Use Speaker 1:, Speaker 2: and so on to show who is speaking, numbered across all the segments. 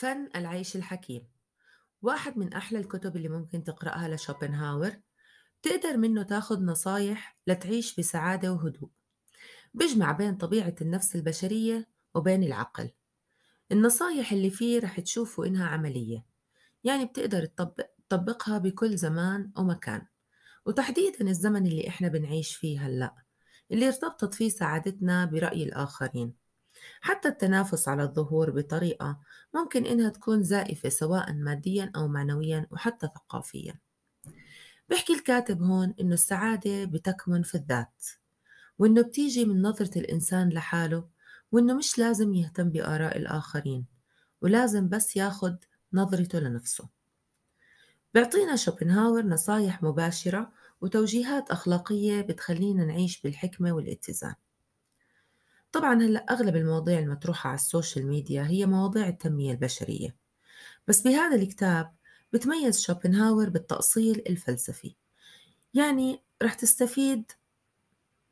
Speaker 1: فن العيش الحكيم. واحد من أحلى الكتب اللي ممكن تقرأها لشوبنهاور تقدر منه تاخد نصايح لتعيش بسعادة وهدوء. بيجمع بين طبيعة النفس البشرية وبين العقل. النصايح اللي فيه رح تشوفوا إنها عملية. يعني بتقدر تطبق تطبقها بكل زمان ومكان. وتحديدا الزمن اللي إحنا بنعيش فيه هلأ اللي ارتبطت فيه سعادتنا برأي الآخرين. حتى التنافس على الظهور بطريقة ممكن إنها تكون زائفة سواء ماديا أو معنويا وحتى ثقافيا. بيحكي الكاتب هون إنه السعادة بتكمن في الذات وإنه بتيجي من نظرة الإنسان لحاله وإنه مش لازم يهتم بآراء الآخرين ولازم بس ياخد نظرته لنفسه. بيعطينا شوبنهاور نصايح مباشرة وتوجيهات أخلاقية بتخلينا نعيش بالحكمة والاتزان. طبعا هلأ أغلب المواضيع المطروحة على ال social media هي مواضيع التنمية البشرية بس بهذا الكتاب بتميز شوبنهاور بالتأصيل الفلسفي يعني رح تستفيد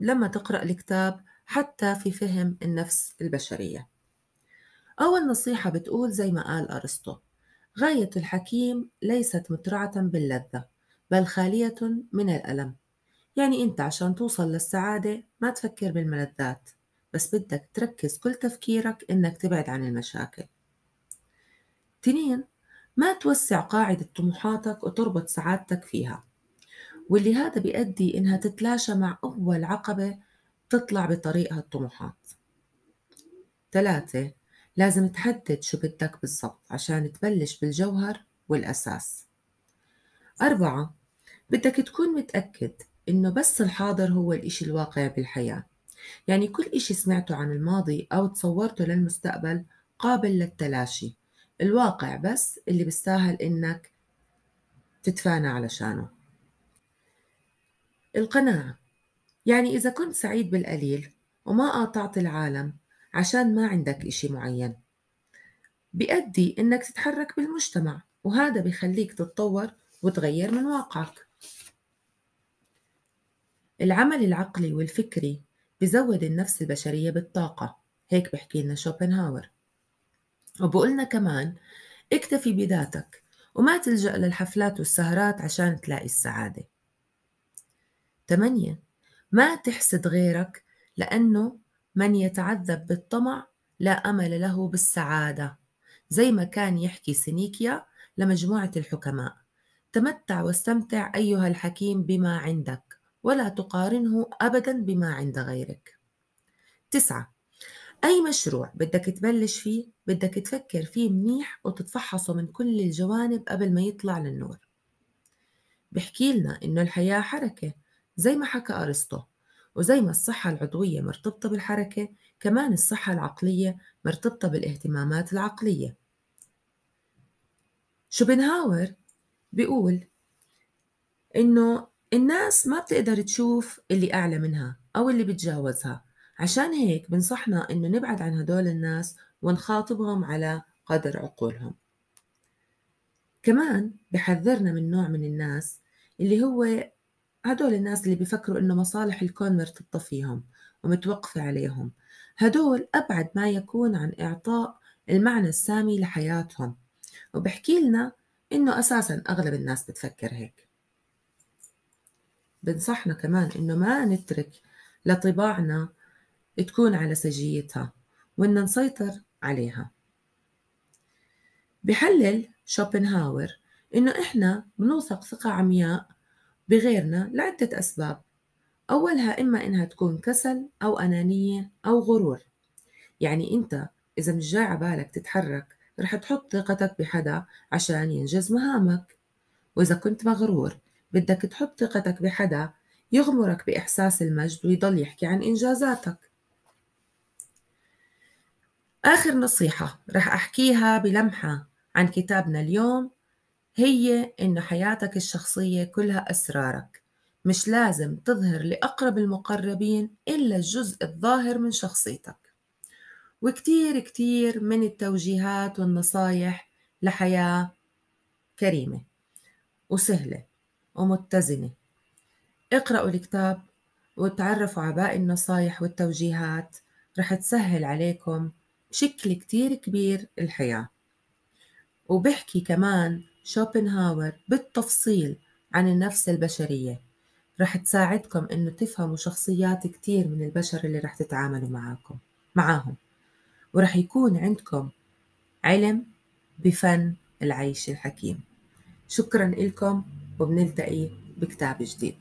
Speaker 1: لما تقرأ الكتاب حتى في فهم النفس البشرية. أول نصيحة بتقول زي ما قال أرسطو غاية الحكيم ليست مترعة باللذة بل خالية من الألم. يعني أنت عشان توصل للسعادة ما تفكر بالملذات. بس بدك تركز كل تفكيرك إنك تبعد عن المشاكل. تنين ما توسع قاعدة طموحاتك وتربط سعادتك فيها واللي هذا بيؤدي إنها تتلاشى مع أول عقبة تطلع بطريقها الطموحات ثلاثة لازم تحدد شو بدك بالضبط عشان تبلش بالجوهر والأساس. أربعة بدك تكون متأكد إنه بس الحاضر هو الإشي الواقع بالحياة. يعني كل إشي سمعته عن الماضي أو تصورته للمستقبل قابل للتلاشي. الواقع بس اللي بيستاهل إنك تتفانى علشانه. القناعة. يعني إذا كنت سعيد بالقليل وما قاطعت العالم عشان ما عندك إشي معين بيأدي إنك تتحرك بالمجتمع وهذا بيخليك تتطور وتغير من واقعك. العمل العقلي والفكري. بزود النفس البشرية بالطاقة. هيك بحكي لنا شوبنهاور. وبقولنا كمان اكتفي بذاتك وما تلجأ للحفلات والسهرات عشان تلاقي السعادة. ثمانية ما تحسد غيرك لأنه من يتعذب بالطمع لا أمل له بالسعادة. زي ما كان يحكي سينيكيا لمجموعة الحكماء. تمتع واستمتع أيها الحكيم بما عندك. ولا تقارنه أبدا بما عند غيرك. تسعة أي مشروع بدك تبلش فيه بدك تفكر فيه منيح وتتفحصه من كل الجوانب قبل ما يطلع للنور. بحكي لنا إنه الحياة حركة زي ما حكى أرسطو وزي ما الصحة العضوية مرتبطة بالحركة كمان الصحة العقلية مرتبطة بالاهتمامات العقلية. شوبنهاور بيقول إنه الناس ما بتقدر تشوف اللي أعلى منها أو اللي بتجاوزها. عشان هيك بنصحنا إنه نبعد عن هدول الناس ونخاطبهم على قدر عقولهم. كمان بحذرنا من نوع من الناس اللي هو هدول الناس اللي بيفكروا إنه مصالح الكون مرتبطة فيهم ومتوقفة عليهم. هدول أبعد ما يكون عن إعطاء المعنى السامي لحياتهم. وبحكي لنا إنه أساسا أغلب الناس بتفكر هيك. بنصحنا كمان إنه ما نترك لطباعنا تكون على سجيتها وإن نسيطر عليها. بحلل شوبنهاور إنه إحنا بنوثق ثقة عمياء بغيرنا لعدة أسباب. أولها إما إنها تكون كسل أو أنانية أو غرور. يعني أنت إذا مش جاي عبالك تتحرك رح تحط ثقتك بحدا عشان ينجز مهامك. وإذا كنت مغرور بدك تحط ثقتك بحدا يغمرك بإحساس المجد ويضل يحكي عن إنجازاتك. آخر نصيحة رح أحكيها بلمحة عن كتابنا اليوم هي إنه حياتك الشخصية كلها أسرارك. مش لازم تظهر لأقرب المقربين إلا الجزء الظاهر من شخصيتك. وكتير كتير من التوجيهات والنصايح لحياة كريمة وسهلة. ومتزنة. اقرأوا الكتاب وتعرفوا على باقي النصايح والتوجيهات رح تسهل عليكم بشكل كتير كبير الحياة. وبحكي كمان شوبنهاور بالتفصيل عن النفس البشرية. رح تساعدكم إنه تفهموا شخصيات كتير من البشر اللي رح تتعاملوا معاكم معاهم. ورح يكون عندكم علم بفن العيش الحكيم. شكرا لكم وبنلتقي بكتاب جديد.